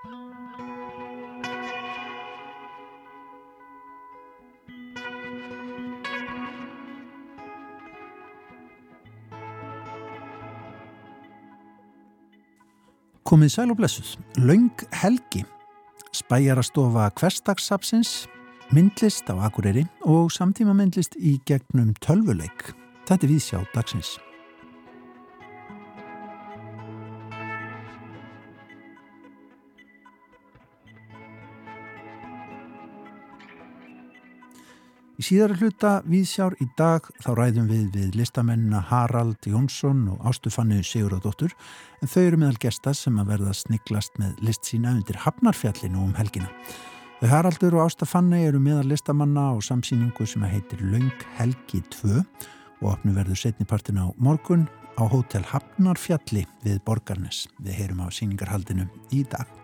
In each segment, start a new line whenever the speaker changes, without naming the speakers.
Komið sæl og blessuð, Laung Helgi, spæjarastofa Kvestagssapsins, myndlist á Akureyri og samtíma myndlist í gegnum tölvuleik. Þetta er við sjá dagsins. Síðara hluta viðsjár í dag þá ræðum við við listamennina Harald Jónsson og Ástufannu Siguradóttur en þau eru meðal gesta sem að verða sniglast með list sína undir Hafnarfjallinu um helgina. Þau Haraldur og Ástafannu eru meðal listamanna á samsýningu sem heitir Laung Helgi 2 og opnu verður setnipartin á morgun á hótel Hafnarfjalli við Borgarnes. Við heyrum á síningarhaldinu í dag.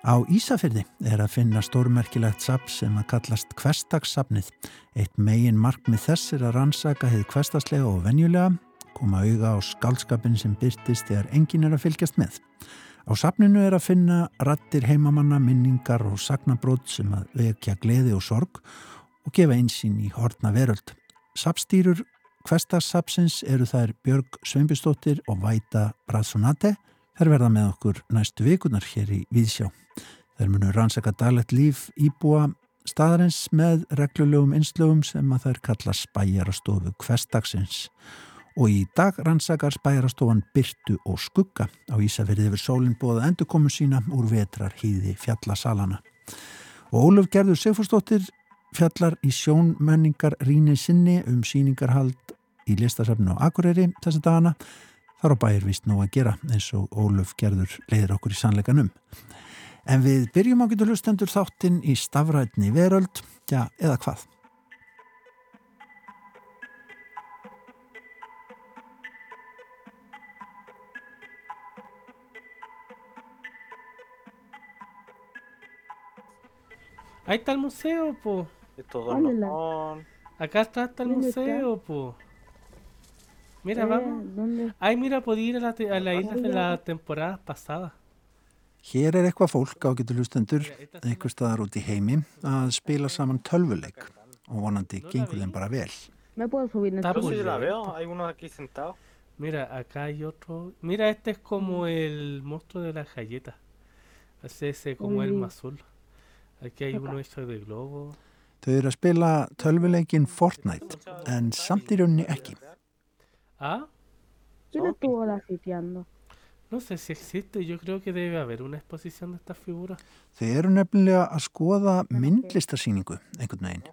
Á Ísafyrði er að finna stórmerkilegt sapn sem að kallast Kvestagssapnið. Eitt megin markmið þess er að rannsaka hefði kvestaslega og venjulega, koma auða á skaldskapin sem byrtist þegar engin er að fylgjast með. Á sapninu er að finna rattir heimamanna, minningar og sagnabrót sem að vekja gleði og sorg og gefa einsýn í hortna veröld. Sapstýrur Kvestagssapsins eru þær Björg Sveinbjörnsdóttir og Væta Bradsonate. Þær verða með okkur næstu vikunar hér í Víðsjá. Þeir munu rannsaka daglegt líf íbúa staðarins með reglulegum einslögum sem að þær kalla spæjarastofu hverstagsins. Og í dag rannsakar spæjarastofan Byrtu og Skugga á Ísafjörði yfir sólinn bóða endurkomu sína úr vetrar hýði fjallasalana. Og Óluf Gerður Sigfúrsdóttir fjallar í sjónmenningar ríni sinni um síningarhald í listasafnu á Akureyri þessa dagana. Þar á bæir vist nú að gera eins og Óluf Gerður leiðir okkur í sannleikanum. En við byrjum á getur hlustendur þáttinn í stafrætni veröld, já, eða hvað?
Ahí está el museo, po.
Estos
dos no
son.
Acá está, está el
¿Dónde
museo, po. Mira,
Eh,
vamos.
¿Dónde?
Ay, mira, podía ir a la, te- a la isla de la temporada pasada.
Hér er eitthvað fólk á getur hlustendur, einhver staðar út í heimi, að spila saman tölvuleik og vonandi gengur þeim bara vel.
¿Me puedo subir en
Está
esto?
Yo
muy
sí la
bien.
veo, hay unos aquí sentados.
Mira, acá hay otro. Mira, este es como el monstruo de las galletas. Ese ese como el
Uy.
azul. Aquí hay uno hecho de globo.
Þau eru að spila tölvuleikin Fortnite, en samt í rauninni ekki.
Ah,
¿Quién estuvo la sitiando?
no sé si existe. Yo creo que debe haber una exposición de estas figuras.
Þau eru nefnilega að skoða myndlistarsýningu einhvern veginn.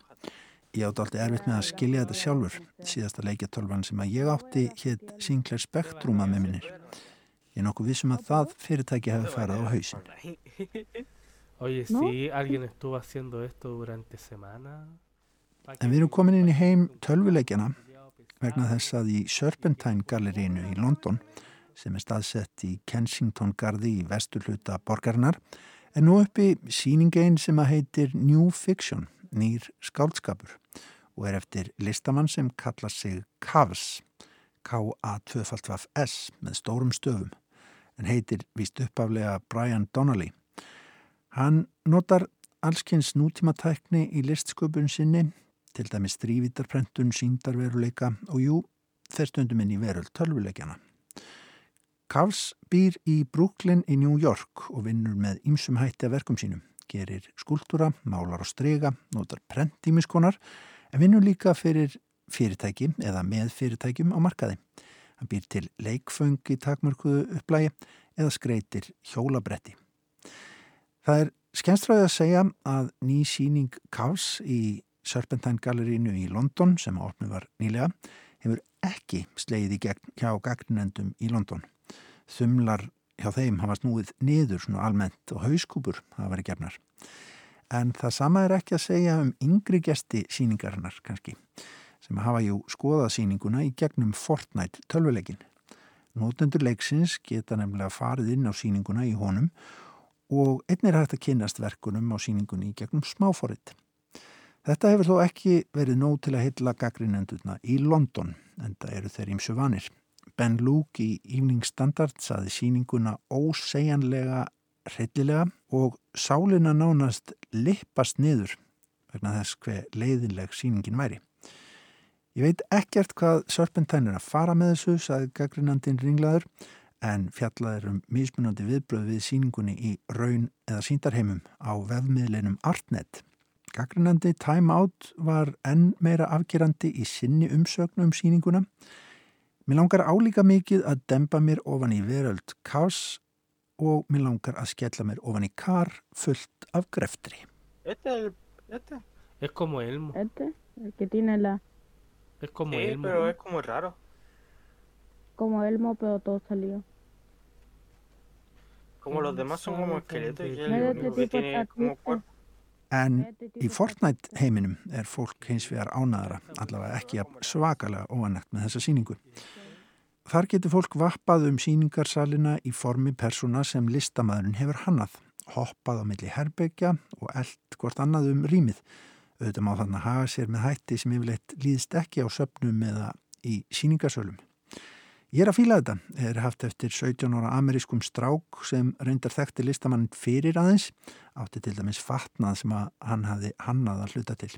Ég átti alltaf erfitt með að skilja þetta sjálfur. Síðasta leikjatölvan sem að ég átti hétt Sinclair Spectrum að með minnir. Ég er nokkuð vissum að það fyrirtæki hefði farið á hausin.
Oye, sí, alguien estuvo haciendo esto durante semanas. Pa'
En við erum komin inn í heim tölvuleikjana vegna þess að í Serpentine gallerínu í London sem er staðsett í Kensington gardi í vesturhluta borgarinnar er nú uppi síningein sem að heitir New Fiction, nýr skáldskapur og er eftir listamann sem kallar sig Kavs, K-A-2-S með stórum stöfum en heitir víst uppaflega Brian Donnelly. Hann notar allskynns nútímatækni í listsköpun sinni til dæmis þrývítarprentun, síndarveruleika og jú, þeir stundum inn í veröld tölvuleikjana. Kavs býr í Brooklyn í New York og vinnur með ýmsum hætti að verkum sínum. Gerir skúltúra, málar og strega, notar prent ímiskonar en vinnur líka fyrir fyrirtæki eða með fyrirtækjum á markaði. Hann býr til leikföng í takmörkuðu upplægi eða skreitir hjólabretti. Það er skemmstræði að segja að ný síning Kavs í Serpentine Gallerínu í London sem að opnu var nýlega hefur ekki gegn hjá gagnendum í London. Þumlar hjá þeim hafa snúið niður svona almennt og hauskúpur hafa verið gefnar. En það sama er ekki að segja um yngri gesti síningarinnar kannski sem hafa jú skoðað síninguna í gegnum Fortnite tölvuleikin. Nótendur leiksins geta nefnilega farið inn á síninguna í honum og einnig er hægt að kynast verkunum á síningunni í gegnum smáforrið. Þetta hefur þó ekki verið nóg til að heilla gaggrinendurna í London, en það eru þeir ímsu vanir. Ben Luke í Evening Standard saði síninguna ósegjanlega hryllilega og sálina nánast lippast niður vegna þess hver leiðinleg síningin væri. Ég veit ekkert hvað Serpentine er að fara með þessu, saði gaggrinandin ringlaður, en fjallaður um mismunandi viðbröð við síningunni í raun eða síndarheimum á vefmiðlinum Artnet. Gaggrinandi Time Out var enn meira afgerandi í sinni umsögnu um síninguna. Mér langar álíka mikið að demba mér ofan í veröld kás og mér langar að skella mér ofan í kar fullt af greftri.
Es el. Este.
Es como Elmo.
Este, el que tiene la.
Es como
Sí,
Elmo.
pero es como raro.
Como Elmo, pero todo salió.
Como los demás son como esqueletos y
este
único que tiene como cuerpo.
En í Fortnite heiminum er fólk hins vegar ánæðara, allavega ekki svakalega óanægt með þessa síningu. Þar getur fólk vappað um síningarsalina í formi persóna sem listamæðurinn hefur hannað, hoppað á milli herbyggja og eld hvort annað um rýmið. Auðvitað má þannig að haga sér með hætti sem yfirleitt líðst ekki á söpnum eða í síningarsölum. Ég er að fíla þetta, er haft eftir 17 ára amerískum strák sem reyndar þekkti listamann fyrir aðeins, átti til dæmis fatnað sem að hann hafði hannað að hluta til.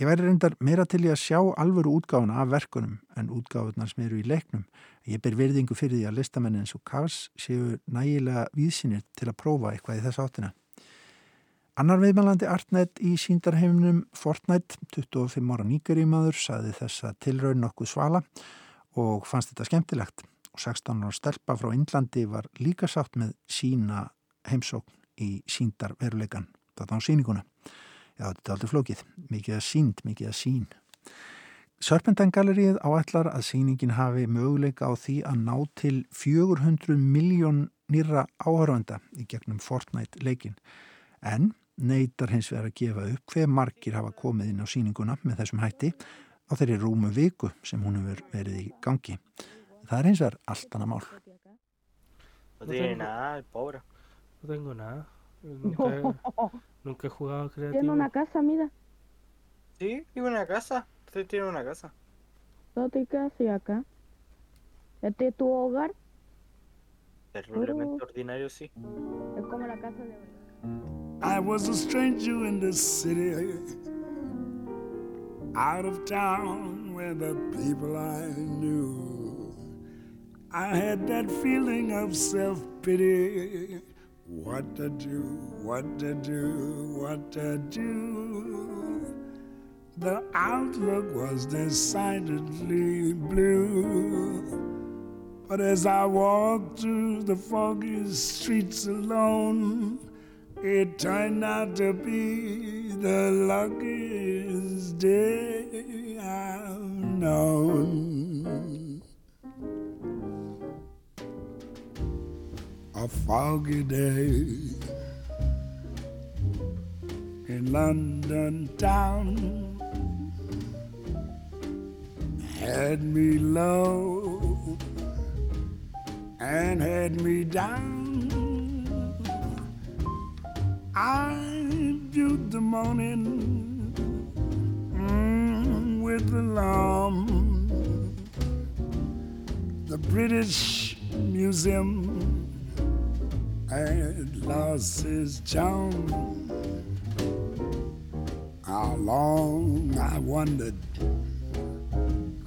Ég væri reyndar meira til í að sjá alvöru útgáfuna af verkunum en útgáfunar sem eru í leiknum. Ég ber virðingu fyrir því að listamennin eins og Kars séu nægilega víðsynir til að prófa eitthvað í þess áttina. Annar viðmælandi Artnet í síndarheiminum Fortnite, 25 ára nýgarímaður, saði þessa tilraun nokkuð svala og fannst þetta skemmtilegt. Og 16 ára stelpa frá Indlandi var líka sátt með sína heimsókn í síndar veruleikan þetta á síninguna. Já, þetta er aldrei flókið, mikið að sínd, mikið að sín. Serpentine-gallerið áætlar að síningin hafi möguleika á því að ná til 400 miljón nýra áhörvenda í gegnum Fortnite leikin en neytar hins vegar að gefa upp hver margir hafa komið inn á síninguna með þessum hætti á þeirri rúmu viku sem hún hefur verið í gangi. Það er allt annað mál.
Tiene nada, el pobre.
No tengo nada. Nunca, he- nunca he jugado
Tiene
creativo.
una casa, mira.
Sí, en una casa. Usted tiene una casa.
Te acá. Este es tu hogar.
Terriblemente ordinario, sí.
Es como la casa de
I was a stranger in the city, out of town where the people I knew. I had that feeling of self pity. What to do, what to do, what to do. The outlook was decidedly blue. But as I walked through the foggy streets alone, it turned out to be the luckiest day I've known. A foggy day in London town had me low and had me down. I viewed the morning mm, with alarm. The British Museum had lost its charm. How long I wondered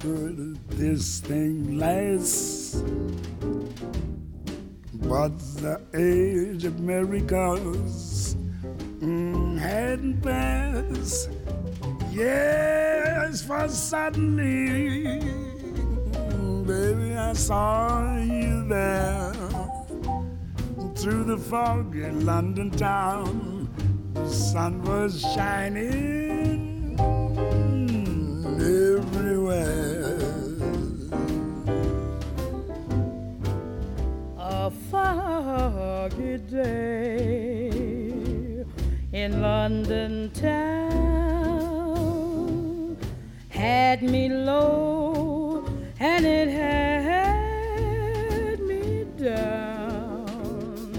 could this thing last? But the age of miracles hadn't passed. Yes, for suddenly, baby, I saw you there through the fog in London town. The sun was shining everywhere.
A foggy day in London town had me low and it had me down.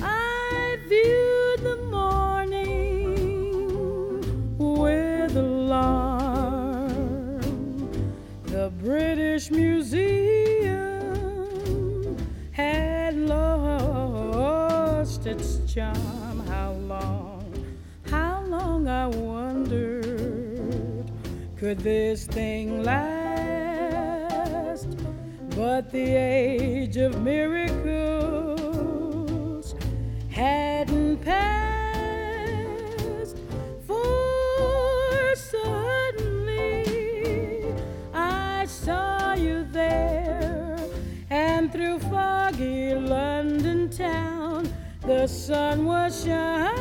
I viewed the morning with alarm. The British Museum had lost its charm. How long? Could this thing last? But the age of miracles hadn't passed. For suddenly I saw you there, and through foggy London town, the sun was shining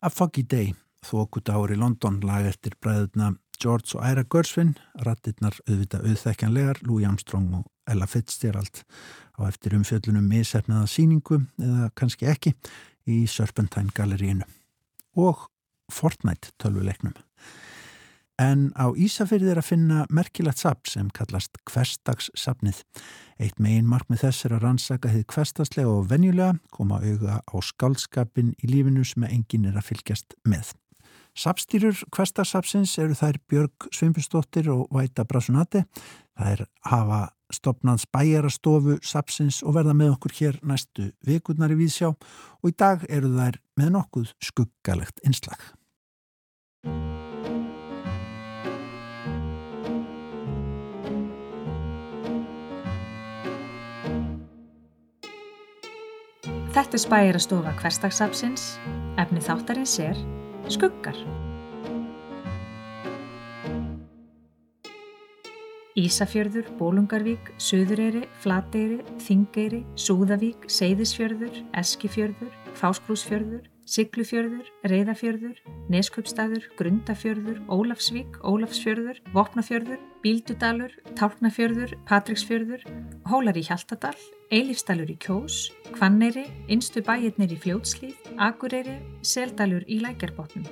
A Foggy Day, þókudagur í London, lag eftir bræðuna George og Ira Gersvin, rattirnar auðvitað auðþekkjanlegar, Louis Armstrong og Ella Fitzgerald. Á eftir umfjöllunum misefnaða síningu eða kannski ekki í Serpentine galleríinu. Og Fortnite tölvuleiknum. En á Ísafyrði er að finna merkilegt sapn sem kallast hverstagssapnið. Eitt megin markmið þess er að rannsaka þið hverstagslega og venjulega, koma auga á skálskapin í lífinu sem enginn er að fylgjast með. Sapstýrur hverstagsapsins eru þær Björg Svimbustóttir og Væta Brasunati. Er hafa stopnað spæjarastofu sapsins og verða með okkur hér næstu vikurnar í Víðsjá og í dag eru þær með nokkuð skuggalegt innslag.
Þetta er spæjarastofa hverstagsapsins, efni þáttarins er skuggar. Ísafjörður, Bólungarvík, Suðureyri, Flateyri, Þingeyri, Súðavík, Seyðisfjörður, Eskifjörður, Fáskrúsfjörður, Siglufjörður, Reyðafjörður, Neskupstaður, Grundafjörður, Ólafsvík, Ólafsfjörður, Vopnafjörður, Bíldudalur, Tálknafjörður, Patricksfjörður, Hólar í Hjaltadal, Eilífsdalur í Kjós, Hvanneyri, Innstu bæirnir í Fljótslíð, Akureyri, Seldalur í Lækjarbotnum.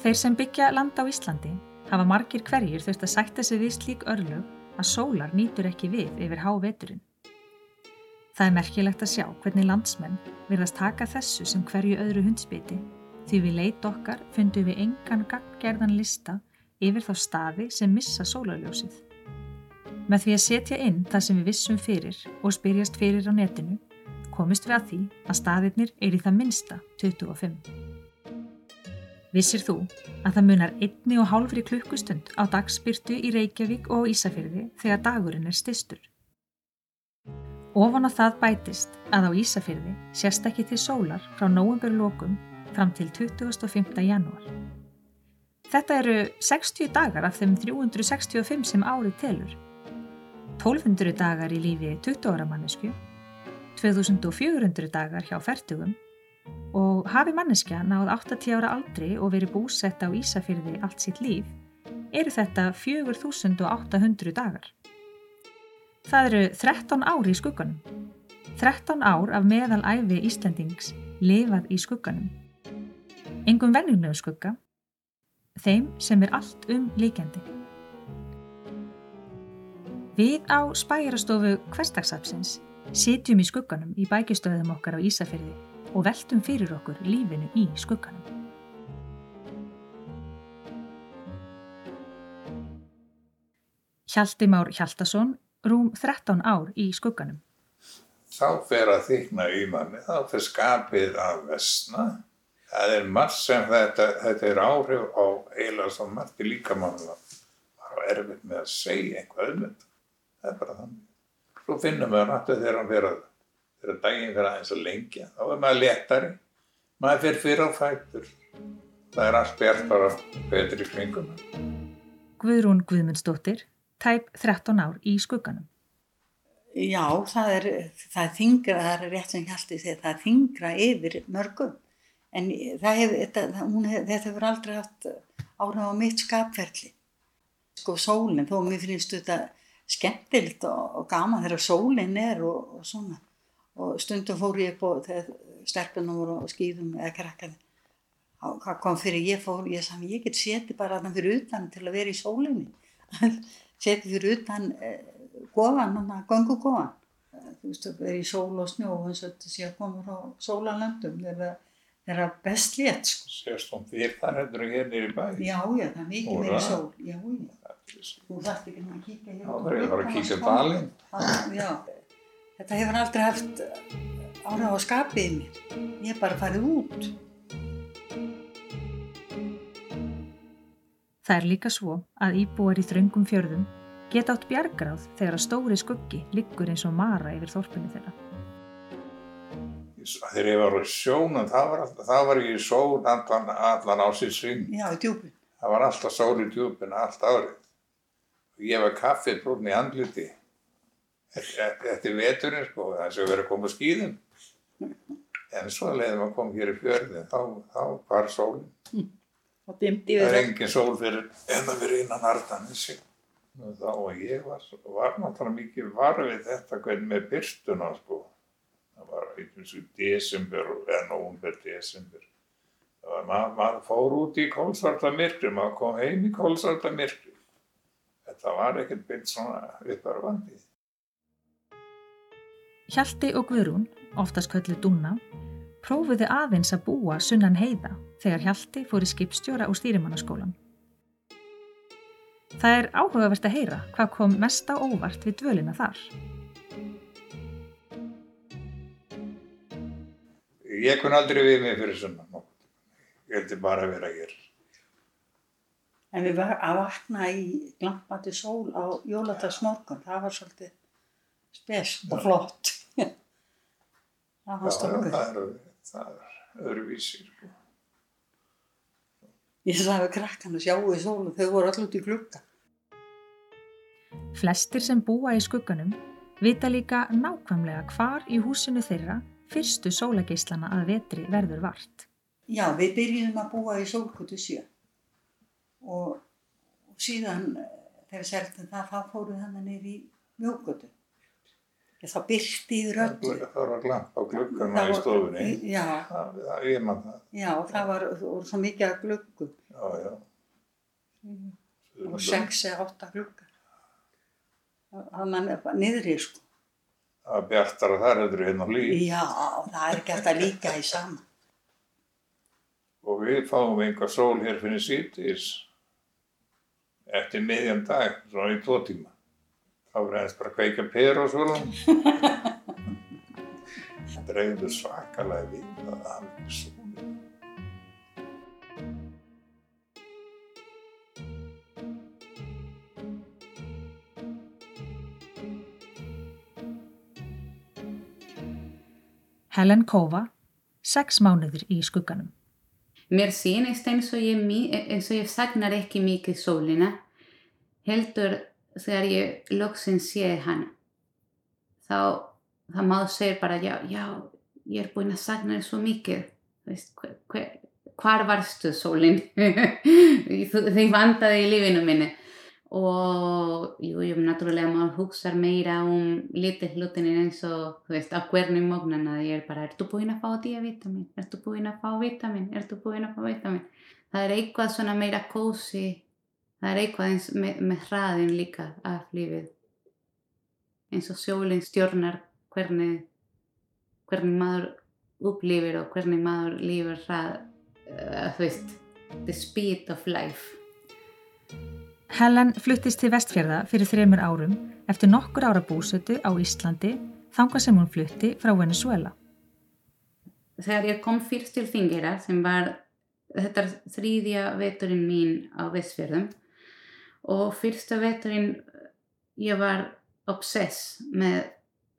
Þeir sem byggja land á Íslandi hafa margir hverjir þurft að sætta sig við slík örlög að sólar nýtur ekki við yfir háveturinn. Það er merkilegt að sjá hvernig landsmenn virðast taka þessu sem hverju öðru hundspiti því við leit okkar fundum við engan gaggerðan lista yfir þá staði sem missa sólarljósið. Með því að setja inn það sem við vissum fyrir og spyrjast fyrir á netinu komist við að því að staðirnir er í það minsta 25. Vissir þú að það munar einni og hálfri klukkustund á dagspyrtu í Reykjavík og Ísafyrði þegar dagurinn er stistur? Ofan á það bætist að á Ísafyrði sérst ekki til sólar frá nóvemberlokum fram til 25. janúar. Þetta eru 60 dagar af þeim 365 sem árið telur. 1200 dagar í lífi 20 ára mannesku, 2400 dagar hjá færtugum og hafi manneskja náð 80 ára aldri og verið búsett á Ísafyrði allt sitt líf, eru þetta 4800 dagar. Það eru 13 ár í skugganum. 13 ár af meðalæfi Íslandings lifað í skugganum. Engum venjulegu skugga, þeim sem er allt um líkjandi. Við á spæjarastofu hverstagsapsins Sitjum í skugganum í bækistöðum okkar á Ísafyrði og veltum fyrir okkur lífinu í skugganum. Hjalti Már Hjaltason, rúm 13 ár í skugganum.
þá fer að þykna í manni, þá fer skapið að vesna. Það er margt sem þetta, þetta er áhrif á eiginlega svo margt í líkamannum að var erfitt með að segja eitthvað um þetta. Það er bara þannig. Svo finnum við rættu þegar hann fer að, þegar daginn fer aðeins að lengja, þá er maður léttari, maður fer fyrir á fætur. Það er allt bjartara betri í kringum.
Guðrún Guðmundsdóttir, tæp 13 ár í skugganum.
Já, það er, það er þingra, það er rétt sem Hjalti segir, það er þingra yfir mörgum. En hef, þetta, hún þetta hefur aldrei haft áhrif á mitt skapferli. Sko sólinn, þó mér finnst þetta skemmtilegt og, og gaman þegar sólinn er og, og svona. Og stundum fór ég upp og þegar stelpunum voru á skýðum eða krakkaði. Hvað kom fyrir ég fór, ég sagði, ég get setið bara þarna fyrir utan til að vera í sólinni. Setið fyrir utan eh, að gangu gofan. Þú veist, það er í sól og snjó eins og þetta sé að koma frá sólalöndum þegar það er best létt, sko.
Sérst hún þér þar heldur en hér í bæ.
Já, já, það er mikið meiri
það.
sól. Já, já. Þú þarft ekki að kíkja hér.
Já, það er bara að
og spá.
dalinn.
Já. Þetta hefur aldrei haft áhrif á skapið í mér. Ég er bara farið út.
Það er líka svo að íbúar í þröngum fjörðum geta átt bjargráð þegar að stóri skuggi liggur eins og mara yfir þorpinu þeirra.
Þegar ég var á sjónum, það var, alltaf, það var ekki sól allan, allan á sér sving.
Já, í djúpin.
Það var alltaf sól í djúpinu allt árið. Ég var kaffið brúnn í andliti. Þetta er veturinn sko, er sem verið að koma skýðum. En svo leiðum að koma hér í fjörðin, þá, þá var sólinn.
Og dimdi
Það
við
er engin sól fyrir, en það fyrir innan Ardanissi. Og ég var, var náttúrulega mikið varfið þetta hvernig með byrstuna sko. Það var eins og desember, eða nóvumber, desember. Það var, maður, maður fór út í kólsvarta myrkri, maður kom heim í kólsvarta myrkri. Þetta var ekkert beint svona upparvandi.
Hjalti og Guðrún, oftast köllu Dúna, prófuðu aðeins að búa sunnan heiða þegar Hjalti fór í skipstjóra og stýrimannaskólan. Það er áhugavert að heyra hvað kom mest á óvart við dvölina þar.
Ég kun aldrei við mig fyrir nokkuð. Ég heldur bara að vera hér.
En við var að vakna í glampandi sól á jóladagsmorgun, það var svolítið spes og flott. það
Já,
fannst
já,
okkur.
Það er, öðruvísi. Sko.
Ég sagði að sjáu í sólu, þau voru allir út í glugga.
Flestir sem búa í skugganum vita líka nákvæmlega hvar í húsinu þeirra fyrstu sólageislana að vetri verður vart.
Já, við byrjum að búa í sólkutu sjö og, síðan eh, þegar seltum það, þá fórum við hann niður í mjókutu. Það byrti yfir öllu.
Það var glamp á gluggana
Það
í stofunni.
Já,
Það, það, ég man það.
já, það var, það svo mikið að gluggum
Já, já.
og sex eða átta gluggar. Þannig að niðri, sko.
Það var bjartara þar heldur hérna á líf.
Já, það er ekki að líka í sama.
Og við fáum einhver sól hér fyrir síðdís eftir miðjan dag, svona í tvo tíma. Þá var aðeins bara að kveika per og svona. Dreifðu svakalega við að það ekki sólinn.
Helen Kova, sex mánuður í skugganum.
Mér sýnist eins og ég, mi- eins og ég sagnar ekki mikið sólina. Heldur ég loksins sé hana. Þá, þá má segja bara, já, já, ég er búin að sagna þér svo mikið. Veist, hver, hver, hvar varstu sólin? Þið vandaði í lífinu minni. Og jú, jú, náttúrulega maður hugsa meira um lítið hlutinir eins og, þú veist, á hvernig mógnana ég er bara, ertu búinn að fá D-vitamin? Ertu búinn að fá vitamin? Ertu búinn að fá vitamin? Það er eitthvað svona meira kósi, það er eitthvað eins með, með hraðin líka af lífið. Eins og sjólinn stjórnar hvernig, hvernig maður upplifir og hvernig maður lífur það, uh, þú veist, the speed of life.
Helen fluttist til vestfjörða fyrir þreymur árum eftir nokkur ára búsötu á Íslandi þanga sem hún flutti frá Venezuela.
Þegar ég kom fyrst til Þingera sem var þetta þrýðja veturinn mín á vestfjörðum og fyrsta veturinn ég var obsess með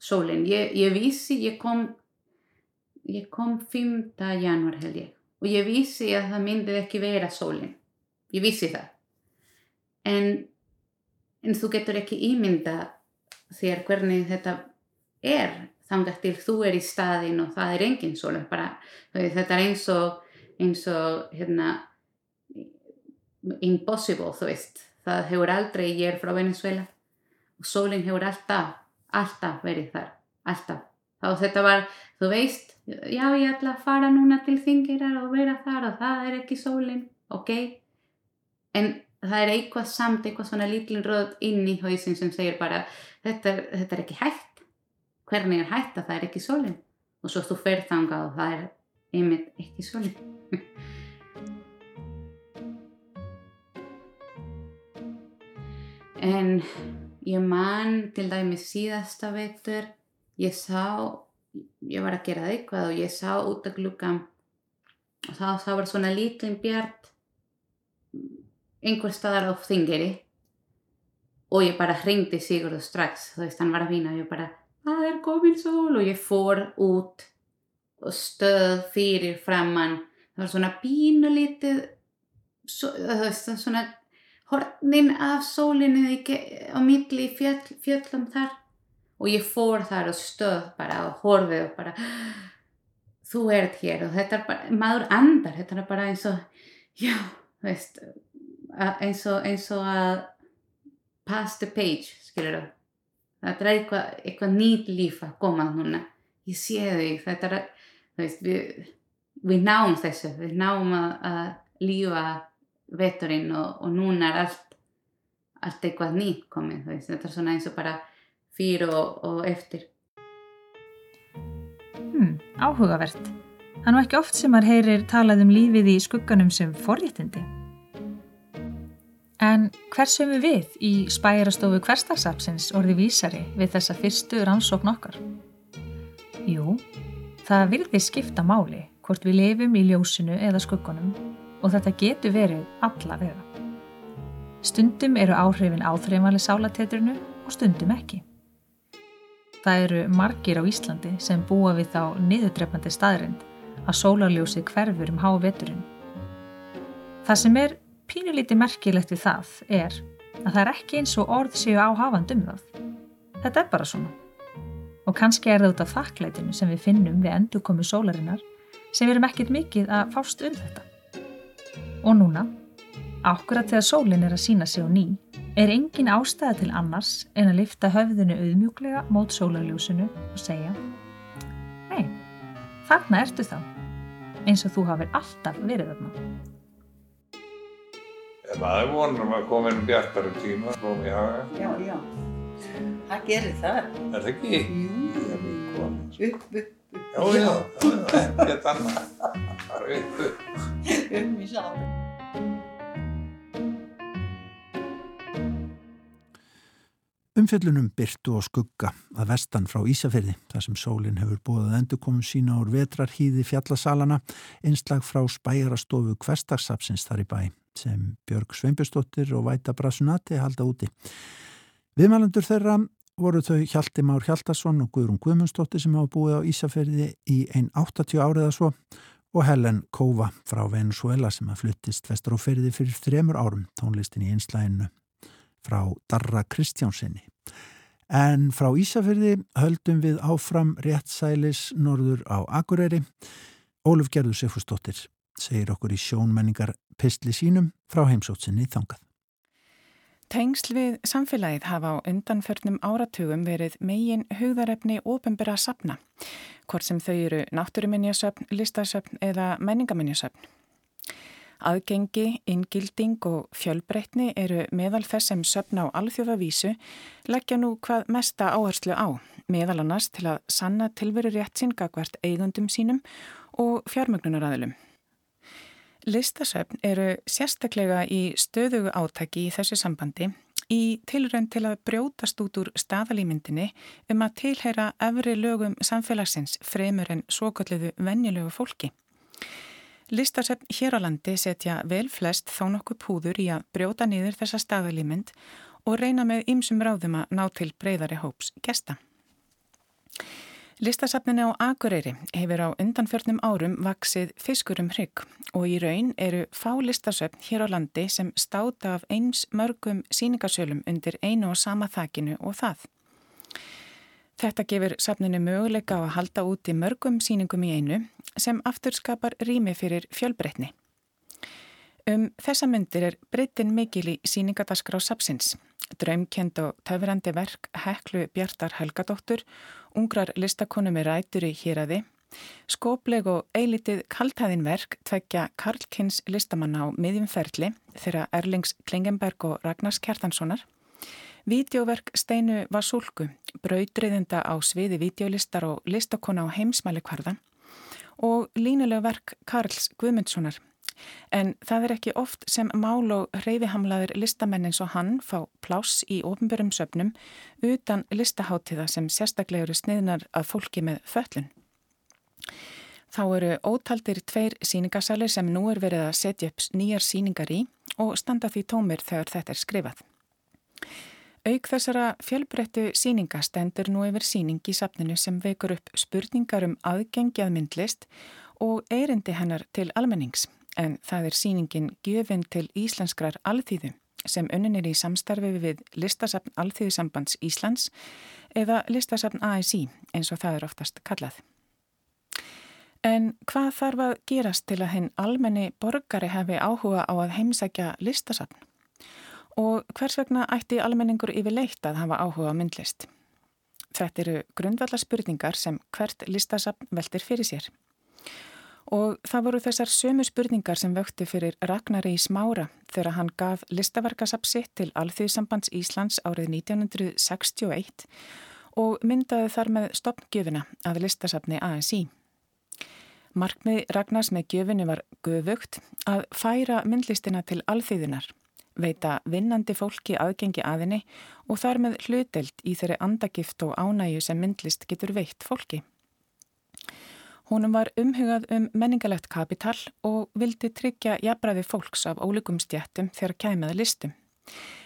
sólinn. Ég, ég vissi, ég kom, ég kom 5. januar held ég og ég vissi að það myndi ekki vera sólinn. Ég vissi það. En, en þú getur ekki ímynda þér hvernig þetta er þannig til þú er í staðin og það er engin sólinn. Bara, þetta er eins og, eins og hérna, impossible, þú veist. Það hefur aldrei, ég er frá Venezuela og sólinn hefur alltaf, alltaf verið þar, alltaf. Þá þetta var, þú veist, já ég ætla að fara núna til þingirar og vera þar og það er ekki sólinn, ok? En það er eitthvað samt, eitthvað svona lítlinn röð inn í hausin sem segir bara, þetta þetta er ekki hægt. Hvernig er hægt að það er ekki sólinn? Og svo þú fer þangað og það er einmitt ekki sólinn. út að glukka og þá, þá var svona lítlinn bjart einhver staðar á þingeri og ég bara hringdi Sigurðu strax þú veist hann var að vína og ég bara það er komin sól og ég fór út og stöð fyrir framann það var svona pínu lítið svona hornin af sólinni á milli fjöll, fjöllum þar. Og ég fór þar og stöð bara og horfið og bara þú ert hér og þetta er bara maður andar, þetta er bara eins og já, veist eins og, eins og að pass the page, skilur þú þetta er eitthvað, eitthvað nýtt líf að koma núna, ég sé þig þetta er, þú veist við, við náum þessu, við náum að lífa veturinn og, og núna er allt, allt eitthvað nýtt komið, veist, þetta er svona eins og bara fyrir og, og eftir.
Hmm, áhugavert. Það er nú ekki oft sem maður heyrir talað um lífið í skugganum sem forréttindi. En hversum við við í spærastofu hverstagsapsins orði vísari við þessa fyrstu rannsókn okkar? Jú, það virði skipta máli hvort við lifum í ljósinu eða skuggunum og þetta getur verið alla vega. Stundum eru áhrifin áþreifali sálatetrinu og stundum ekki. Það eru margir á Íslandi sem búa við þá niðurdrefnandi staðrind að sólarljósið hverfur um háveturinn. Það sem er pínulíti merkilegt við það er að það er ekki eins og orð séu áhafand um það. Þetta er bara svona. Og kannski er það út af þakklætinu sem við finnum við endurkomu sólarinnar sem við erum ekkit mikið að fást um þetta. Og núna, ákveðat þegar sólinn er að sína sig á ný, er engin ástæða til annars en að lifta höfðinu auðmjúklega mót sólarljósinu og segja Nei, þarna ertu þá, eins og þú hafið alltaf verið þarna.
En maður vonum að koma inn bjartari tíma, blóm í haga.
Já, já, það gerir það.
Er það ekki?
Jú, upp, upp, upp.
Já, já, ekkert annað. Bara upp, upp.
Um í sáðu.
Umfjöllunum byrtu og skugga að vestan frá Ísafyrði, þar sem sólinn hefur búið endurkomum sína úr vetrarhýði fjallasalana, einslag frá spæjarastofu Kvestagsapsins þar í bæ, sem Björg Sveinbjörnsdóttir og Væta Brasunati halda úti. Viðmælandur þeirra voru þau Hjalti Már Hjaltarsson og Guðrún Guðmundsdóttir sem hafa búið á Ísafyrði í einn 80 áriða svo og Helen Kóva frá Venezuela sem að fluttist vestur á fyrði fyrir þremur árum tónlistin í einslæginu frá Darra Kristjánsinni. En frá Ísafyrði höldum við áfram réttsælis norður á Akureyri. Óluf Gerður Sefustóttir segir okkur í sjónmenningar pistli sínum frá heimsótsinni þangað.
Tengsl við samfélagið hafa á undanförnum áratugum verið megin hugðarefni óbembera sapna, hvort sem þau eru náttúruminjasöfn, listasöfn eða menningaminjasöfn. Aðgengi, ingilding og fjölbreytni eru meðal þess sem söfna á alþjóðavísu leggja nú hvað mesta áherslu á, meðal annars til að sanna tilveru rétt sinn gagvert eigundum sínum og fjármögnunaræðilum. Listasöfn eru sérstaklega í stöðugu átaki í þessu sambandi í tilrönd til að brjótast út úr staðalýmyndinni um að tilheyra efri lögum samfélagsins fremur en svokölluðu vennilögu fólki. Listasöfn hér á landi setja vel flest þó nokkuð púður í að brjóta niður þessa staðalýmynd og reyna með ymsum ráðum að ná til breyðari hóps gesta. Listasafninni á Akureyri hefur á undanfjörnum árum vaksið fiskurum hrygg og í raun eru fá listasöfn hér á landi sem státa af eins mörgum síningarsölum undir einu og sama þakinu og það. Þetta gefur safninu möguleika á að halda út í mörgum síningum í einu sem aftur skapar rými fyrir fjölbreytni. Um þessa myndir er breytin mikil í síningadaskra á sapsins. Draumkend og töfrandi verk Heklu Bjartar Helgadóttur, ungrar listakonu með rætur í hýraði, skópleg og eilitið kaltæðinverk tveggja Karlkins listamanna á miðjumferðli þeirra Erlings Klingenberg og Ragnars Kjartanssonar, Vídeoverk Steinu Vasúlku, brautriðenda á sviði videolistar og listakona á heimsmæli kvarða og línulega verk Karls Guðmundssonar En það er ekki oft sem mál og hreyfihamlaður listamenn eins og hann fá pláss í ofnbörum söpnum utan listaháttiða sem sérstaklega eru sniðnar að fólki með föllun. Þá eru ótaldir tveir síningasalir sem nú er verið að setja upp nýjar síningar í og standa því tómir þegar þetta er skrifað. Auk þessara fjölbreyttu síninga stendur nú yfir síning í sapninu sem vekur upp spurningar um aðgengjað myndlist og eirindi hennar til almennings en það er síningin Gjöfinn til Íslenskrar alþýðu sem önnin er í samstarfi við listasafn Alþýðusambands Íslands eða listasafn ASI eins og það er oftast kallað. En hvað þarf að gerast til að henn almenni borgari hefi áhuga á að heimsækja listasafn? Og hvers vegna ætti almenningur yfir leitt að hafa áhuga á myndlist? Þetta eru grundvallar spurningar sem hvert listasafn veldir fyrir sér. Og það voru þessar sömu spurningar sem vökti fyrir Ragnari í smára þegar hann gaf listaverkasapsi til Alþjóðsambands Íslands árið 1961 og myndaði þar með stoppgjöfina að listasapni ASI. Markmið Ragnars með gjöfinu var göfugt að færa myndlistina til alþýðunar, veita vinnandi fólki aðgengi aðinni og þar með hluteld í þeirri andagift og ánæju sem myndlist getur veitt fólki. Húnum var umhugað um menningalegt kapital og vildi tryggja jafnbræði fólks af ólíkum stjættum þegar kæmiða listum.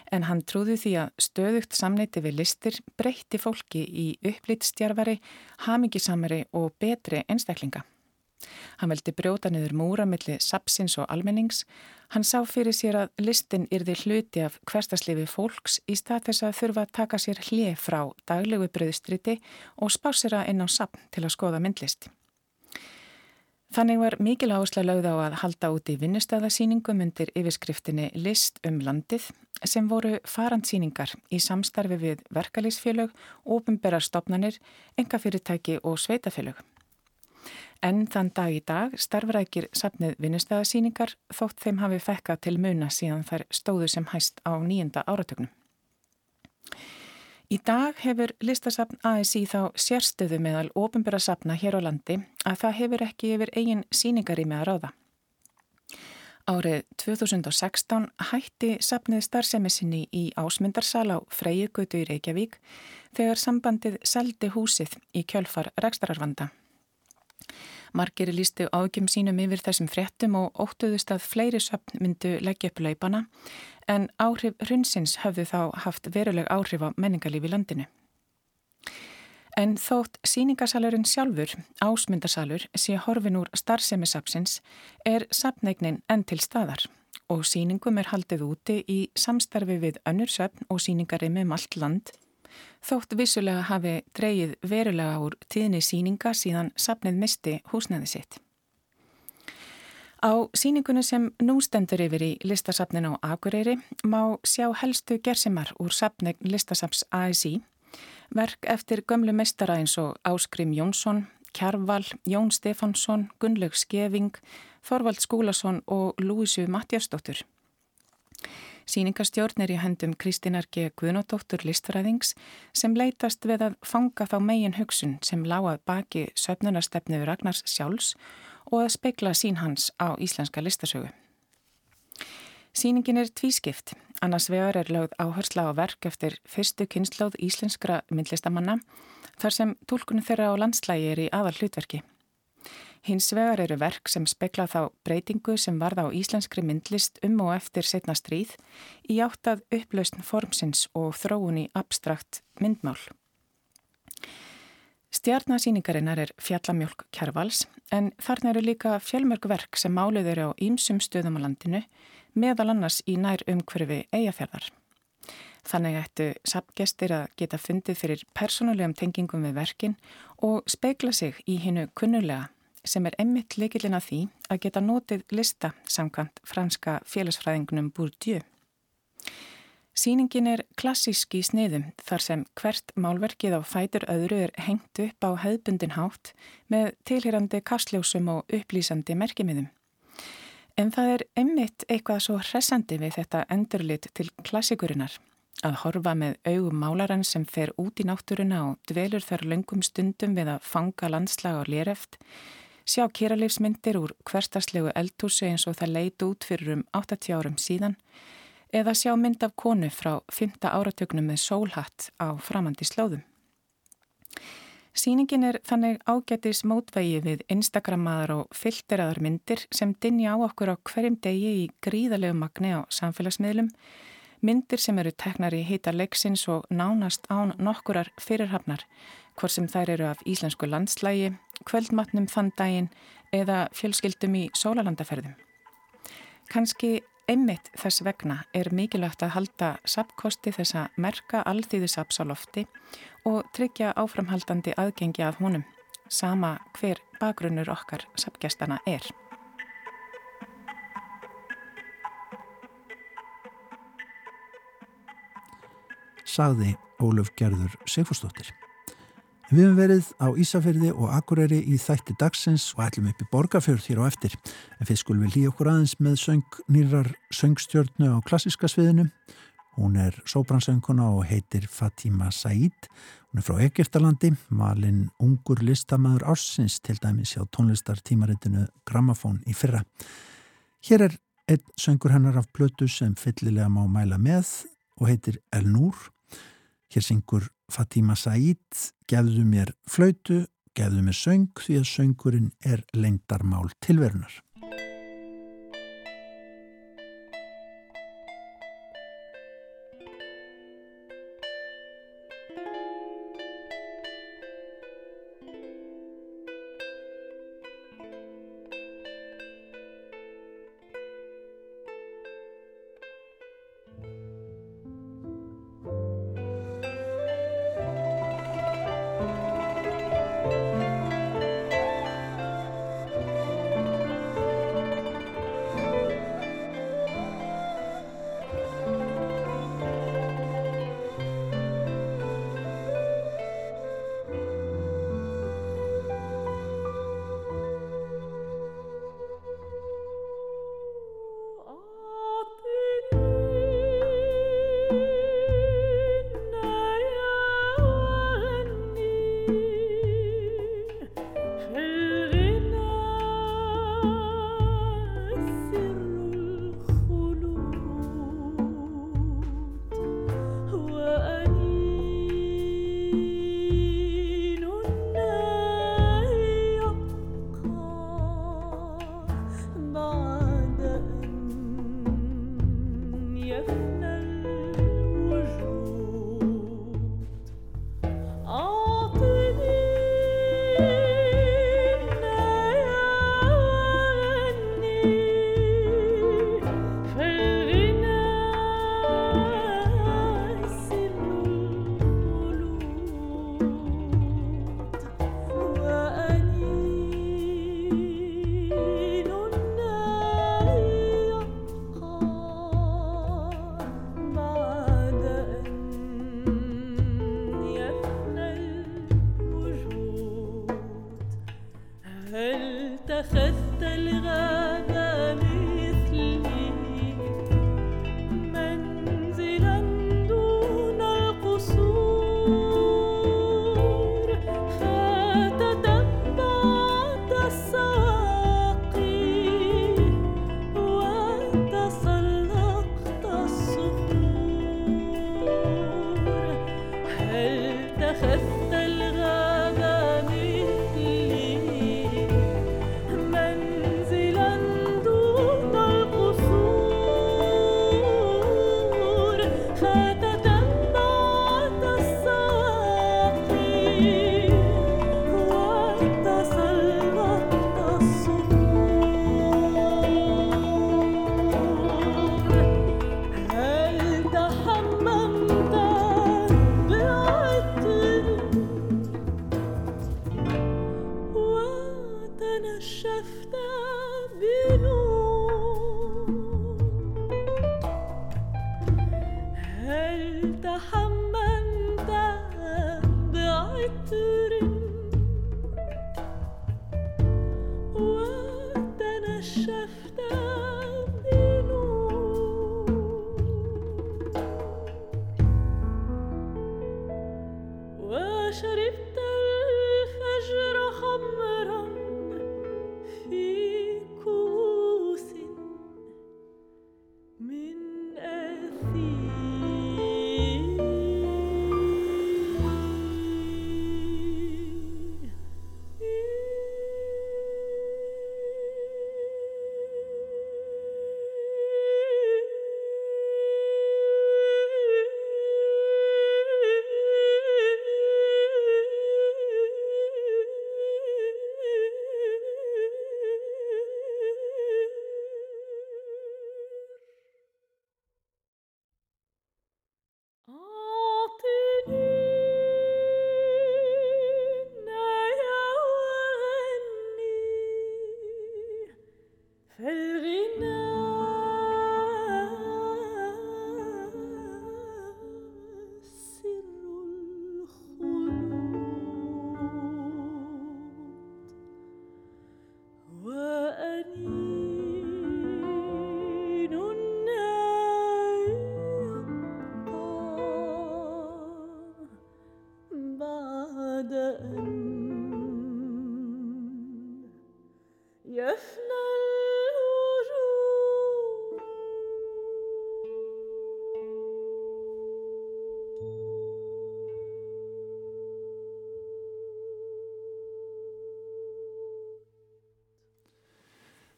En hann trúði því að stöðugt samneiti við listir breytti fólki í upplýtstjarfari, hamingisamari og betri einstaklinga. Hann veldi brjóta niður múra millir sapsins og almennings. Hann sá fyrir sér að listin yrði hluti af hverstaslifi fólks í stað þess að þurfa að taka sér hlið frá daglegu bröðstriti og spásira inn á sapn til að skoða myndlist. Þannig var mikil áhersla lögð á að halda út í vinnustæðasýningum undir yfirskriftinni List um landið sem voru farandsýningar í samstarfi við verkalýsfélög, ofinberar stopnanir, engafyrirtæki og sveitafélög. En þann dag í dag starfrækir safnið vinnustæðasýningar þótt þeim hafi fekka til muna síðan þær stóðu sem hæst á nýjenda áratögnum. Í dag hefur listasafn ASI þá sérstöðu meðal ofinbæra safna hér á landi að það hefur ekki yfir eigin síningarými að ráða. Árið 2016 hætti safnið starfsemisinni í ásmundarsal á Freyjugötu í Reykjavík þegar sambandið seldi húsið í kjölfar rekstararvanda. Margir lístu ágjum sínum yfir þessum fréttum og óttuðust að fleiri söpn myndu leggja upp laupana en áhrif hrunsins höfðu þá haft veruleg áhrif á menningarlífi landinu. En þótt síningasalurinn sjálfur, ásmundasalur, sé horfin úr starfsemisapsins er sapneignin enn til staðar og síningum er haldið úti í samstarfi við önnur söpn og síningarimi um allt land þótt vissulega hafi dreyið verulega úr tíðni síninga síðan sapnið misti húsnæði sitt. Á síningunni sem nú stendur yfir í listasapnin á Akureyri má sjá helstu gersimar úr sapnegn listasaps ASI, verk eftir gömlu meistara eins og Áskrim Jónsson, Kjarval, Jón Stefansson, Gunnlaug Skeving, Þorvald Skúlason og Lúisu Matjastóttur. Sýningastjórn er í hendum Kristínar G. Guðnóttóttur listfræðings sem leytast við að fanga þá megin hugsun sem láað baki söpnunarstefnu Ragnars sjálfs og að speikla sín hans á íslenska listasögu. Sýningin er tvískipt, annars vegar er lögð áhersla á verk eftir fyrstu kynnslóð íslenskra myndlistamanna þar sem tólkunum þeirra á landslægi er í aðal hlutverki. Hins vegar eru verk sem spekla þá breytingu sem varða á íslenskri myndlist um og eftir setna stríð í áttað upplausn formsins og þróun í abstrakt myndmál. Stjarnasýningarinnar er fjallamjölk kjærvals en þarna eru líka fjölmörg verk sem máluð eru á ýmsum stöðum á landinu meðal annars í nær umhverfi eigafjörðar. Þannig ættu sapgestir að geta fundið fyrir persónulegum tengingum við verkin og speikla sig í hinnu kunnulega sem er emmitt leikillin að því að geta notið lista samkvæmt franska félagsfræðingunum Bourdieu. Sýningin er klassíski í sniðum þar sem hvert málverkið á fætur öðru er hengt upp á hefðbundin hátt með tilhýrandi kastljósum og upplýsandi merkimiðum. En það er emmitt eitthvað svo hressandi við þetta endurlit til klassikurinnar að horfa með augum málarann sem fer út í náttúruna og dvelur þar löngum stundum við að fanga landslag og léreft sjá kýralífsmyndir úr hverstarslegu eldhúsi eins og það leit út fyrir um 80 árum síðan eða sjá mynd af konu frá 5. áratögnum með sólhatt á framandi slóðum. Sýningin er þannig ágætis mótvegi við Instagramaðar og filteraðar myndir sem dinja á okkur á hverjum degi í gríðalegu magni á samfélagsmiðlum, myndir sem eru teknar í hýta leiksins og nánast án nokkurar fyrirhafnar hvort sem þær eru af íslensku landslægi, kvöldmatnum þann daginn eða fjölskyldum í sólalandaferðum. Kanski einmitt þess vegna er mikilvægt að halda sapkosti þess að merka alþýðu sapsalofti og tryggja áframhaldandi aðgengi að honum, sama hver bakgrunnur okkar sapgjastana er.
Sagði Óluf Gerður Sigfúrsdóttir. Við hefum verið á Ísafyrði og Akureyri í þætti dagsins og ætlum upp í Borgafjörð hér á eftir. En fyrst skulum við líka okkur aðeins með söng, nýrar söngstjörnu á klassiska sviðinu. Hún er sóbransönguna og heitir Fatima Said. Hún er frá Egiptalandi, malinn ungur listamæður ársins til dæmis hjá tónlistartímaritinu Grammafón í fyrra. Hér er einn söngur hennar af blötu sem fyllilega má mæla með og heitir El Núr. Hér syngur Fatima Said, gefðu mér flautu, gefðu mér söng því að söngurinn er lengdarmál tilverunar.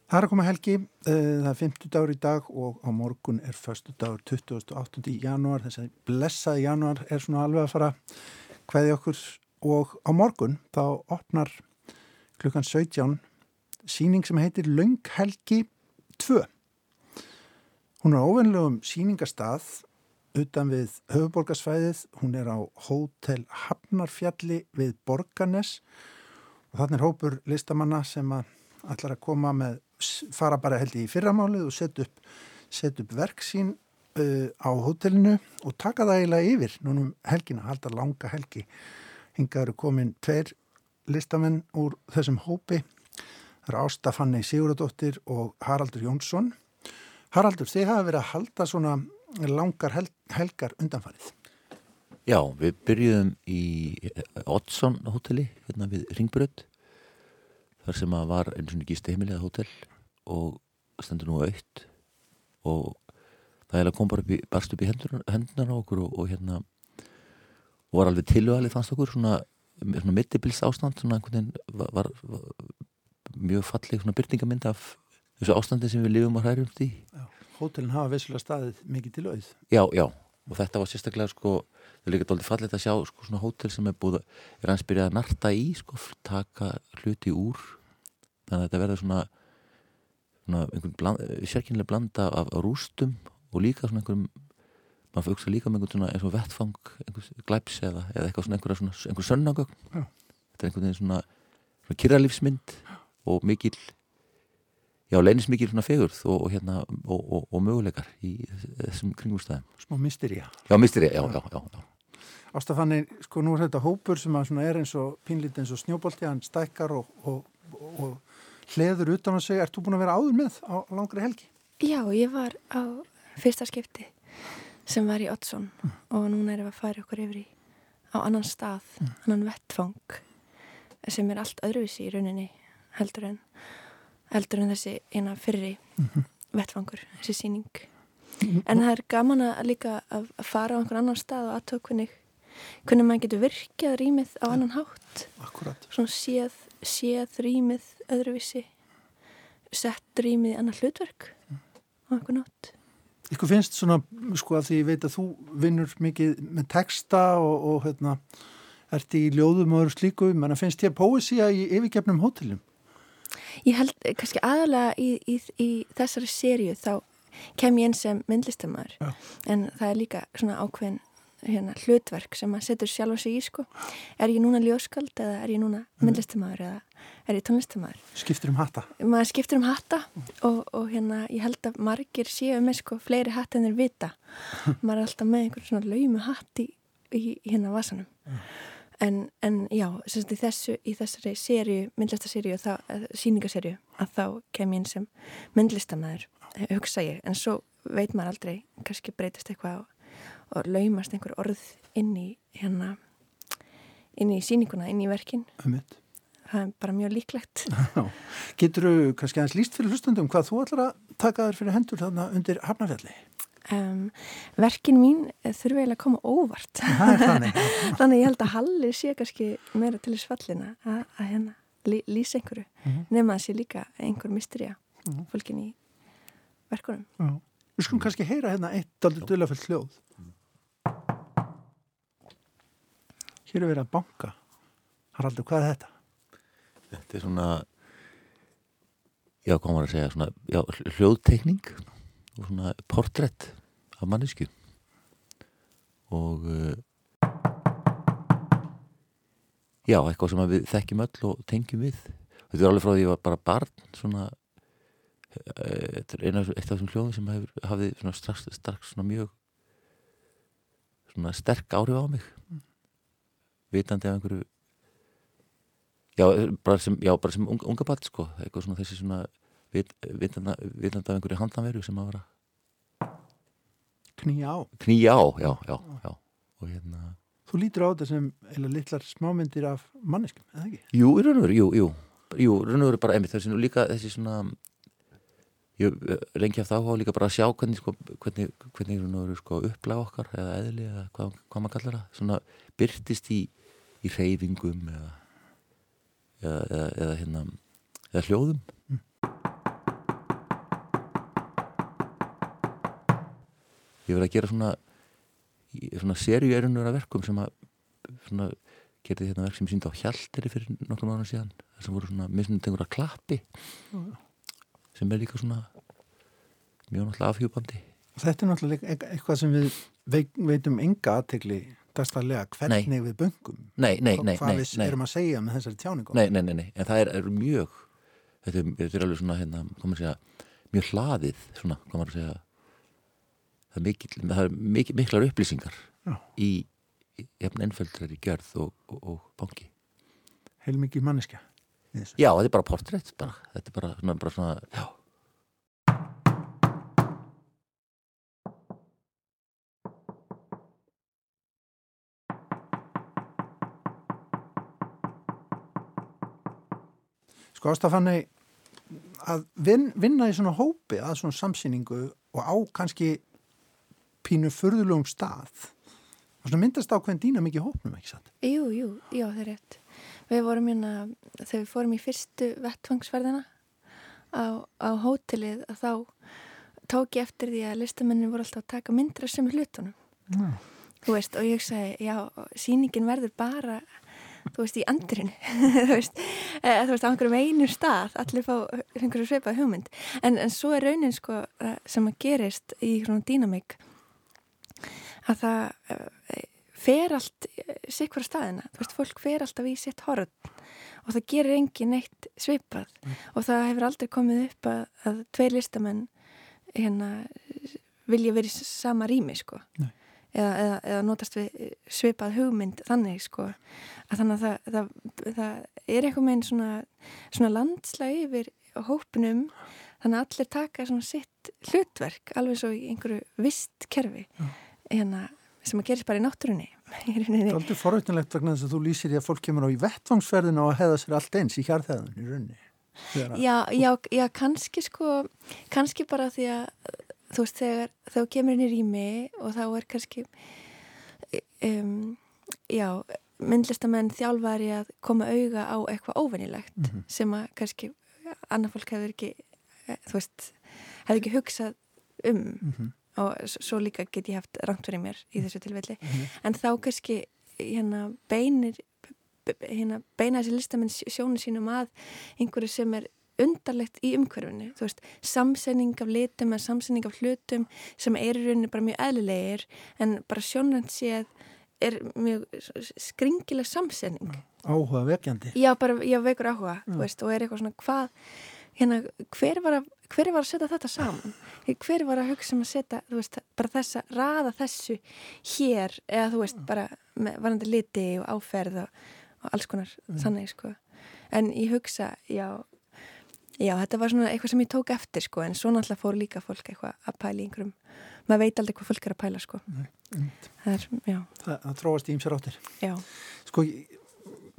Það er að koma helgi, eh, það er 50 dagur í dag og á morgun er förstu dagur 28. janúar, þess að blessaði janúar er svona alveg að fara hvaði okkur og á morgun þá opnar klukkan 17 síning sem heitir Lönghelgi 2. Hún er á óvenlegum síningastað utan við höfuborgarsvæðið, hún er á Hótel Hafnarfjalli við Borganes og þannig er hópur listamanna sem að ætlar að koma með, fara bara held í fyrramálið og setja upp, set upp verk sín uh, á hótelinu og taka það eiginlega yfir núnum helgina, halda langa helgi. Hinga eru komin tveir listamenn úr þessum hópi. Það eru Ásta Fanni Sigurðardóttir og Haraldur Jónsson. Haraldur, þið hafa verið að halda svona langar hel helgar undanfarið.
Já, við byrjuðum í Oddsson hóteli, hérna við Ringbrödd þar sem að var eins og gísti heimilega hótel og stendur nú aukt og það er að koma bara upp í, barst upp í hendunar, á okkur og, og hérna og var alveg tilvæðalið fannst okkur svona, svona mittibils ástand svona einhvern veginn var, var, var mjög falleg svona byrtingamind af þessu ástandi sem við lifum og hrærum því
hótelin hafa vissulega staðið mikið til auð.
Já, já, og þetta var sérstaklega sko, það er líka doldið fallið að sjá sko svona hótel sem er búið, er hans byrjað að narta í sko, taka hluti úr þannig að þetta verður svona svona bland, sérkynlega blanda af rústum og líka svona einhverjum maður fyrir hugsa líka með einhvern svona eins og vettfang einhvers glæps eða, eða eitthvað svona einhverja svona einhver sönnagögn
Já.
þetta er einhvern veginn svona, svona kyrralífsmynd og mikil já, leinis mikil svona fegurð og, og hérna og, og, og möguleikar í þessum kringumstæðum
Smá mystería.
Já, mystería, já, já, já, já.
Ástafanni, sko nú er þetta hópur sem er eins og pínlít eins og snjóbolti, hann stækkar og, og, og hleður utan á sig. Ert þú búin að vera áður með á langri helgi?
Já, ég var á fyrsta skipti sem var í Oddsson og núna erum við að fara okkur yfir í á annan stað, annan vettfang sem er allt öðruvísi í rauninni heldur en heldur en þessi eina fyrri vettfangur, þessi síning en það er gaman að líka að að fara á einhvern annan stað og aðtöku hvernig hvernig maður getur virkjað rýmið á annan hátt.
Akkurat.
svona séð, séð rýmið öðruvísi sett rýmið í annar hlutverk á einhvern nátt
Ykkur finnst svona, sko að því ég veit að þú vinnur mikið með texta og, og hérna, ert í ljóðum og öðru slíku, menn að finnst þér póesía í yfirgefnum hótelum?
Ég held eh, kannski aðalega í, í, í þessari sériu þá kem ég inn sem myndlistamæður en það er líka svona ákveðin hérna, hlutverk sem maður setur sjálf sig í sko. Er ég núna ljóskald eða er ég núna myndlistamæður eða er ég tónlistamæður?
Skiptir um hatta?
Maður skiptir um hatta og, og hérna ég held að margir séu með sko fleiri hatt en þeir vita. maður er alltaf með einhvern svona laumu hatt í, í, hérna vasanum. en, en já, sem sagt í þessu í þessari sériu, myndlistaseríu síningaseríu, að þá kem ég inn sem myndlistamæður hugsa ég, en svo veit maður aldrei kannski breytist eitthvað og, og laumast einhver orð inn í hérna inn í síninguna, inn í verkin
Ömmit.
það er bara mjög líklegt
Getur þú kannski aðeins líst fyrir hlustundum hvað þú ætlar að taka þér fyrir hendur þarna undir Hafnarfjalli?
Um, verkin mín þurfi eiginlega að koma óvart
þannig.
þannig ég held að Halli sé kannski meira til þess fallina að, að hérna lí, lýsa einhverju mm. -hmm. nema að sé líka einhver mysteria mm -hmm. fólkin í verkunum
Já. Við skulum kannski heyra hérna eitt aldrei dölafell hljóð. Hér er verið að banka. Haraldur, hvað er þetta?
Þetta er svona, já, hvað var að segja, svona, já, hljóðtekning og svona portrætt af mannesku. Og, uh, já, eitthvað sem við þekkjum öll og tengjum við. Þetta er alveg frá því að ég var bara barn, svona, uh, þetta er eina, af þessum hljóðum sem svona strax, strax svona mjög, svona sterk áhrif á mig. Vitandi af einhverju Já, bara sem, já, bara sem unga, unga barn, sko, eitthvað svona þessi svona vit, vitanda, vitanda af einhverju handanveru sem að vera
Knýja á.
knýja á, já, já, já og hérna,
Þú lítur á þetta sem eða litlar smámyndir af manneskum, eða ekki?
jú, í raun og veru, jú, jú jú, í raun og veru bara einmitt, þessi nú líka þessi svona ég eh, lengi eftir áhuga líka bara að sjá hvernig, sko, hvernig, hvernig í raun og veru, sko, upplega okkar eða eðli, eða hvað, hvað maður kallar það svona byrtist í, í reyfingum eða eða, eða, eða hérna hljóðum ég verið að gera svona svona serjuerunur af verkum sem að svona gerði hérna verk sem síndi á Hjalteri fyrir nokkrum ára síðan þar sem voru svona mismundengur að klappi
Já.
sem er líka svona mjög náttúrulega afhjúpandi
Þetta er náttúrulega eit- eitthvað sem við veitum enga aðtegli dagstarlega hvernig við böngum.
Nei, nei, nei,
Hvað
nei,
við
nei.
erum að segja með þessari tjáningu.
Nei, nei, nei, nei, en það er, er mjög þetta er, þetta er alveg svona hérna, segja, mjög hlaðið svona, segja það er, mikil, það er mikil, miklar upplýsingar
Já.
í, ennföldrar í gjörð og, og, og banki
Heilmikið manneskja.
Já, þetta er bara portrétt bara. þetta er bara svona, bara svona já,
Sko ástafanni að vin, vinna í svona hópi að svona samsýningu og á kannski pínu furðulegum stað og svona myndast ákveðin dýna mikið hópnum, ekki satt?
Jú, jú, já, það er rétt. Við vorum hérna, þegar við fórum í fyrstu vettvangsverðina á, á hótelið að þá tók ég eftir því að listamennin voru alltaf að taka myndra sem hlutunum.
Já.
Þú veist, og ég sagði, já, sýningin verður bara, þú veist, í andrinu, þú veist, eða, þú veist, á einhverjum einu stað, allir fá einhverju svipað hugmynd. En, en svo er raunin, sko, eh, sem að gerist í svona dýnamík, að það eh, fer allt sikkur á staðina, þú veist, fólk fer alltaf í sitt horf og það gerir engin neitt svipað. Og það hefur aldrei komið upp að, að tveir listamenn hérna vilja verið sama rými sko.
Nei.
Eða, eða, eða notast við svipað hugmynd þannig sko að þannig að það, það, það er eitthvað með svona, svona landslega yfir hópnum þannig að allir taka svona sitt hlutverk alveg svo í einhverju vist kerfi hérna sem að gerist bara í náttúrunni.
Það er aldrei forveitinlegt vegna þess að þú lýsir því að fólk kemur á í vettvangsferðinu og hefða sér allt eins í hjarðheðun í rauninni.
Já, já, já, kannski sko, kannski bara því að þú veist, þegar þú kemur í rými og þá er kannski um, já, myndlistamenn þjálfari að koma auga á eitthvað óvenilegt
Mhm.
sem að kannski annað fólk hefur ekki eh, þú veist, hefur ekki hugsað um
Mhm.
og s- svo líka get ég haft rangt fyrir mér í þessu tilfelli
Mhm.
en þá kannski hérna beinir hérna, beina þessi listamenn sjónu sínum að einhverju sem er undarlegt í umhverfinu, þú veist samsenning af litum eða samsenning af hlutum sem er í rauninni bara mjög eðlilegir en bara sjónrænt séð er mjög skringileg samsenning
Áhuga vekjandi.
já, bara, já, veikur áhuga
Já.
þú veist, og er eitthvað svona hvað hérna, hver var að hver var að setja þetta saman hver var að hugsa um að setja þú veist, bara þessa, raða þessu hér, eða þú veist, bara með varandi liti og áferð og, og alls konar
Mm.
þannig, sko en ég hugsa, já já, þetta var svona eitthvað sem ég tók eftir, sko en svo náttúrulega fór líka fólk eitthvað að pæla í einhverjum, maður veit aldrei hvað fólk er að pæla, sko það er, já,
Það, það þróast í ýmsar áttir.
já
Sko,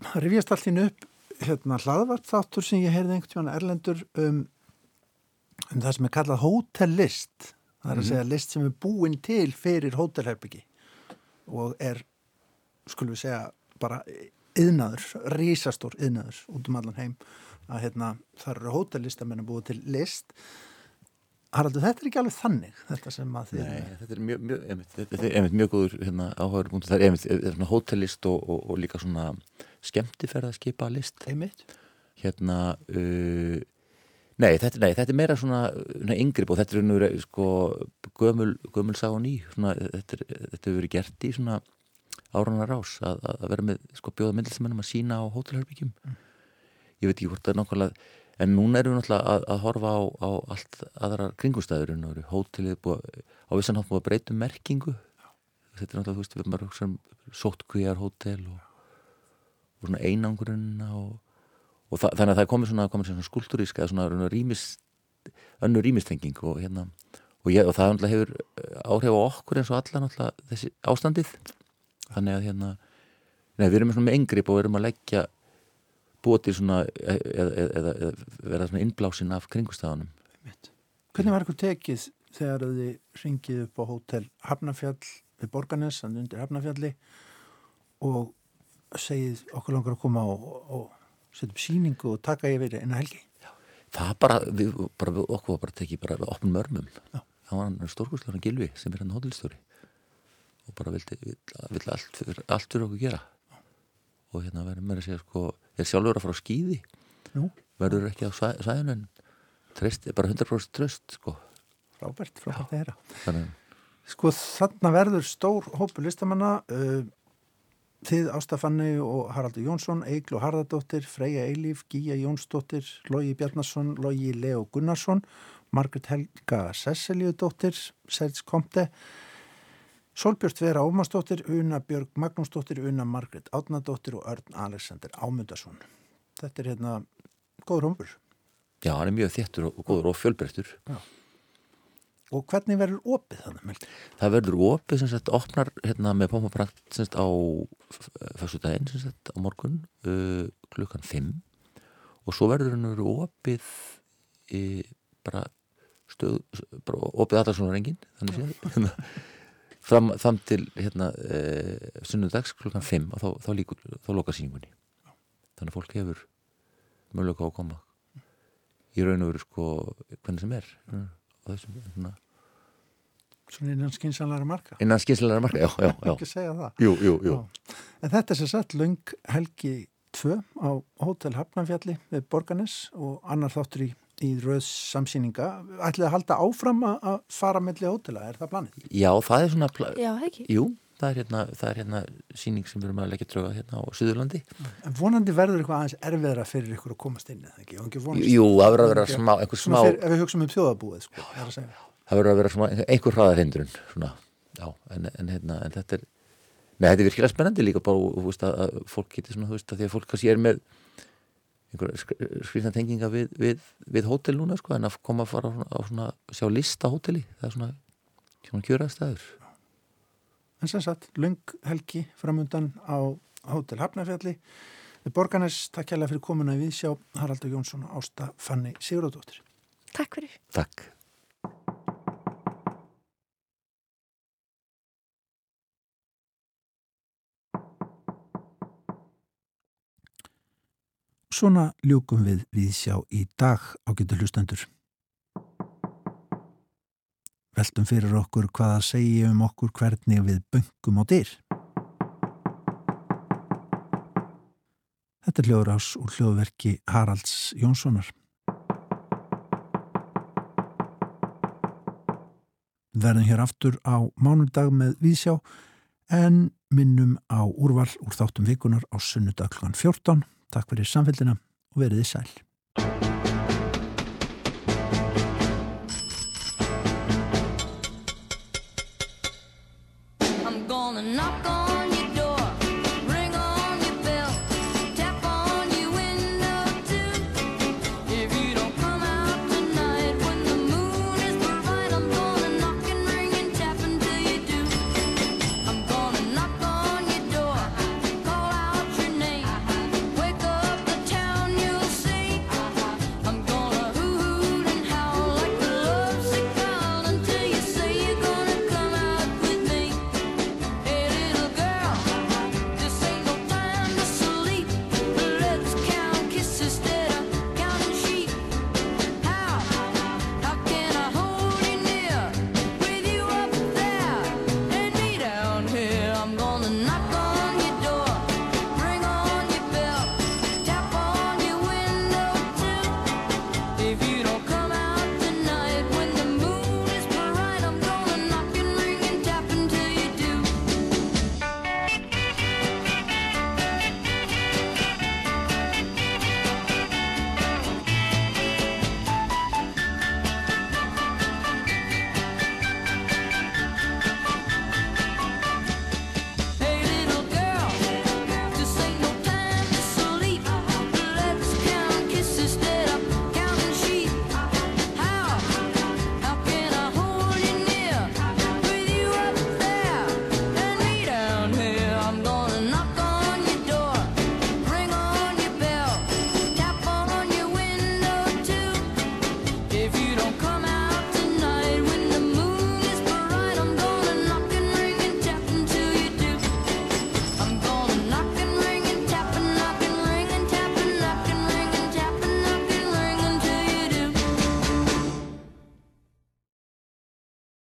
það rifjast allt inn upp hérna hlaðvart þáttur sem ég heyrði einhvern tíma erlendur um, um það sem er kallað hótellist. Það er að
Mhm.
segja list sem er búin til fyrir hótelherbyggi og er, skulum við segja, bara yðnaður, risastór yðnaður út um allan heim að hérna, það eru hótellistamenn að búið til list. Haraldur, þetta er ekki alveg þannig, þetta sem að þið
Nei, þetta er mjög, mjög, einmitt, þetta er einmitt mjög góður hérna, áhugaður punktur. Það er einmitt er svona hótellist og, og, og líka svona skemmtiferðaskipa list.
Einmitt.
Hérna, uh, nei, þetta, nei, þetta er meira svona, svona yngripp og þetta er nú sko gömul, gömul sá og ný. Svona, þetta, er, þetta hefur verið gert í svona áranar rás að, að vera með sko bjóða myndlismennum að sína á hótelherbyggjum. Ég veit ekki hvort það er nákvæmlega En núna erum við náttúrulega að, að horfa á, á allt aðra eru hótelið búið, á vissan hátt búið að breyta um merkingu. Þetta er náttúrulega, þú veist, við erum bara sem sótkvíjar hótel og, og svona einangurinn og, og það, þannig að það komið svona, svona skúlturíska eða svona rýmis, önnu rýmistenging og hérna, og, ég, og það náttúrulega hefur eh, áhrif á okkur eins og alla náttúrulega þessi ástandið. Þannig að hérna, nei, við erum með svona með engrip og við erum að leggja búið til svona eða, eða, eða, eða vera svona innblásin af kringustæðunum
Hvernig var ykkur tekið þegar þið ringið upp á hótel Hafnafjall við Borgarnes, hann undir Hafnafjalli og segið okkur langar að koma og, og setja upp síningu og taka yfir eina helgi?
það bara, við, bara við, okkur var bara tekið bara við opnum örmum Já. það var hann stórkustlega Gilvi sem er hann hótelstjóri og bara vildi, vildi, allt, fyrir, allt fyrir okkur gera og hérna verður mér að segja sko ég er sjálfur að fara á skýði verður ekki á svæ, svæðinu en treyst, bara 100% tröst sko.
Frábært, frábært að
þannig
Sko þarna verður stór hópu listamanna uh, þið Ástafanni og Haraldur Jónsson Eigl og Harðardóttir, Freyja Eilíf Gíja Jónsdóttir, Lógi Bjarnason Lógi Leo Gunnarsson Margret Helga Sesseliudóttir Serts Komte Solbjörn Vera Ómarsdóttir, Una Björg Magnúsdóttir, Una Margret Átnadóttir og Örn Alexander Ámundarsson. Þetta er hérna góður hómpur.
já, hann er mjög þéttur og, góður og fjölbreyttur
Og hvernig verður opið þannig?
Það verður opið sem sagt opnar hérna með pompa prakt sem sagt á fyrstu daginn sem sagt á morgun uh, klukkan 5 og svo verður hann verið opið í bara stöð bara opið allar svona rengin þannig séð fram, fram til hérna uh, sunnudags klukkan 5 og þá, þá, líkur, þá lokar síningunni þannig að fólk hefur möguleika á að koma í raun og veru sko hvernig sem er á þessum svona
Svona innan skinsanlega marka.
innan skynsilega marka, já, já, já.
Ekki segja það.
Jú, jú, jú.
Já. En þetta er sér satt löng helgi 2 á Hótel Hafnanfjalli við Borganes og annar þáttur í, í rauðs samsýninga. Ætlið að halda áfram að að fara melli hótela, er það planið?
Já, það er svona pla-
Já, það ekki.
Jú, það er hérna, það er hérna síning sem við erum að leggja drauga hérna á Suðurlandi
En vonandi verður eitthvað aðeins erfiðra fyrir ykkur að komast inn, eða ekki? Ekki
Jú, það verður að vera smá- einhver smá-
fyrir- Ef við hugsaum um þjóðabúið, sko, það að segja.
Það verður að vera svona einhver hraðarhindrun svona, já, en, en, hérna, en þetta er Nei, þetta er virkilega spennandi líka bara, þú veist, að, að fólk geti svona, þú veist, að því að fólk kannski er með einhverja skrýna tenginga við, við, við hótel núna, sko, en að koma að fara á, á svona, sjá lista hóteli, það er svona, svona kjöraðstæður.
En sem sagt, löng helgi framundan á Hótel Hafnarfjalli. Við Borganes, takk kærlega fyrir komuna í Viðsjá, Haraldur Jónsson og Ásta Fanni Sigurðardóttir.
Takk fyrir.
Takk.
Svona ljúkum við Viðsjá í dag á getur hlustendur. Veltum fyrir okkur hvaða segi um okkur hvernig við böngum á dyr. Þetta er hljóðrás úr hljóðverki Haralds Jónssonar. Við verðum hér aftur á mánudag með Vísjá en minnum á úrval úr þáttum vikunar á sunnudag klukkan 14. Takk fyrir samfélgina og veriði sæl.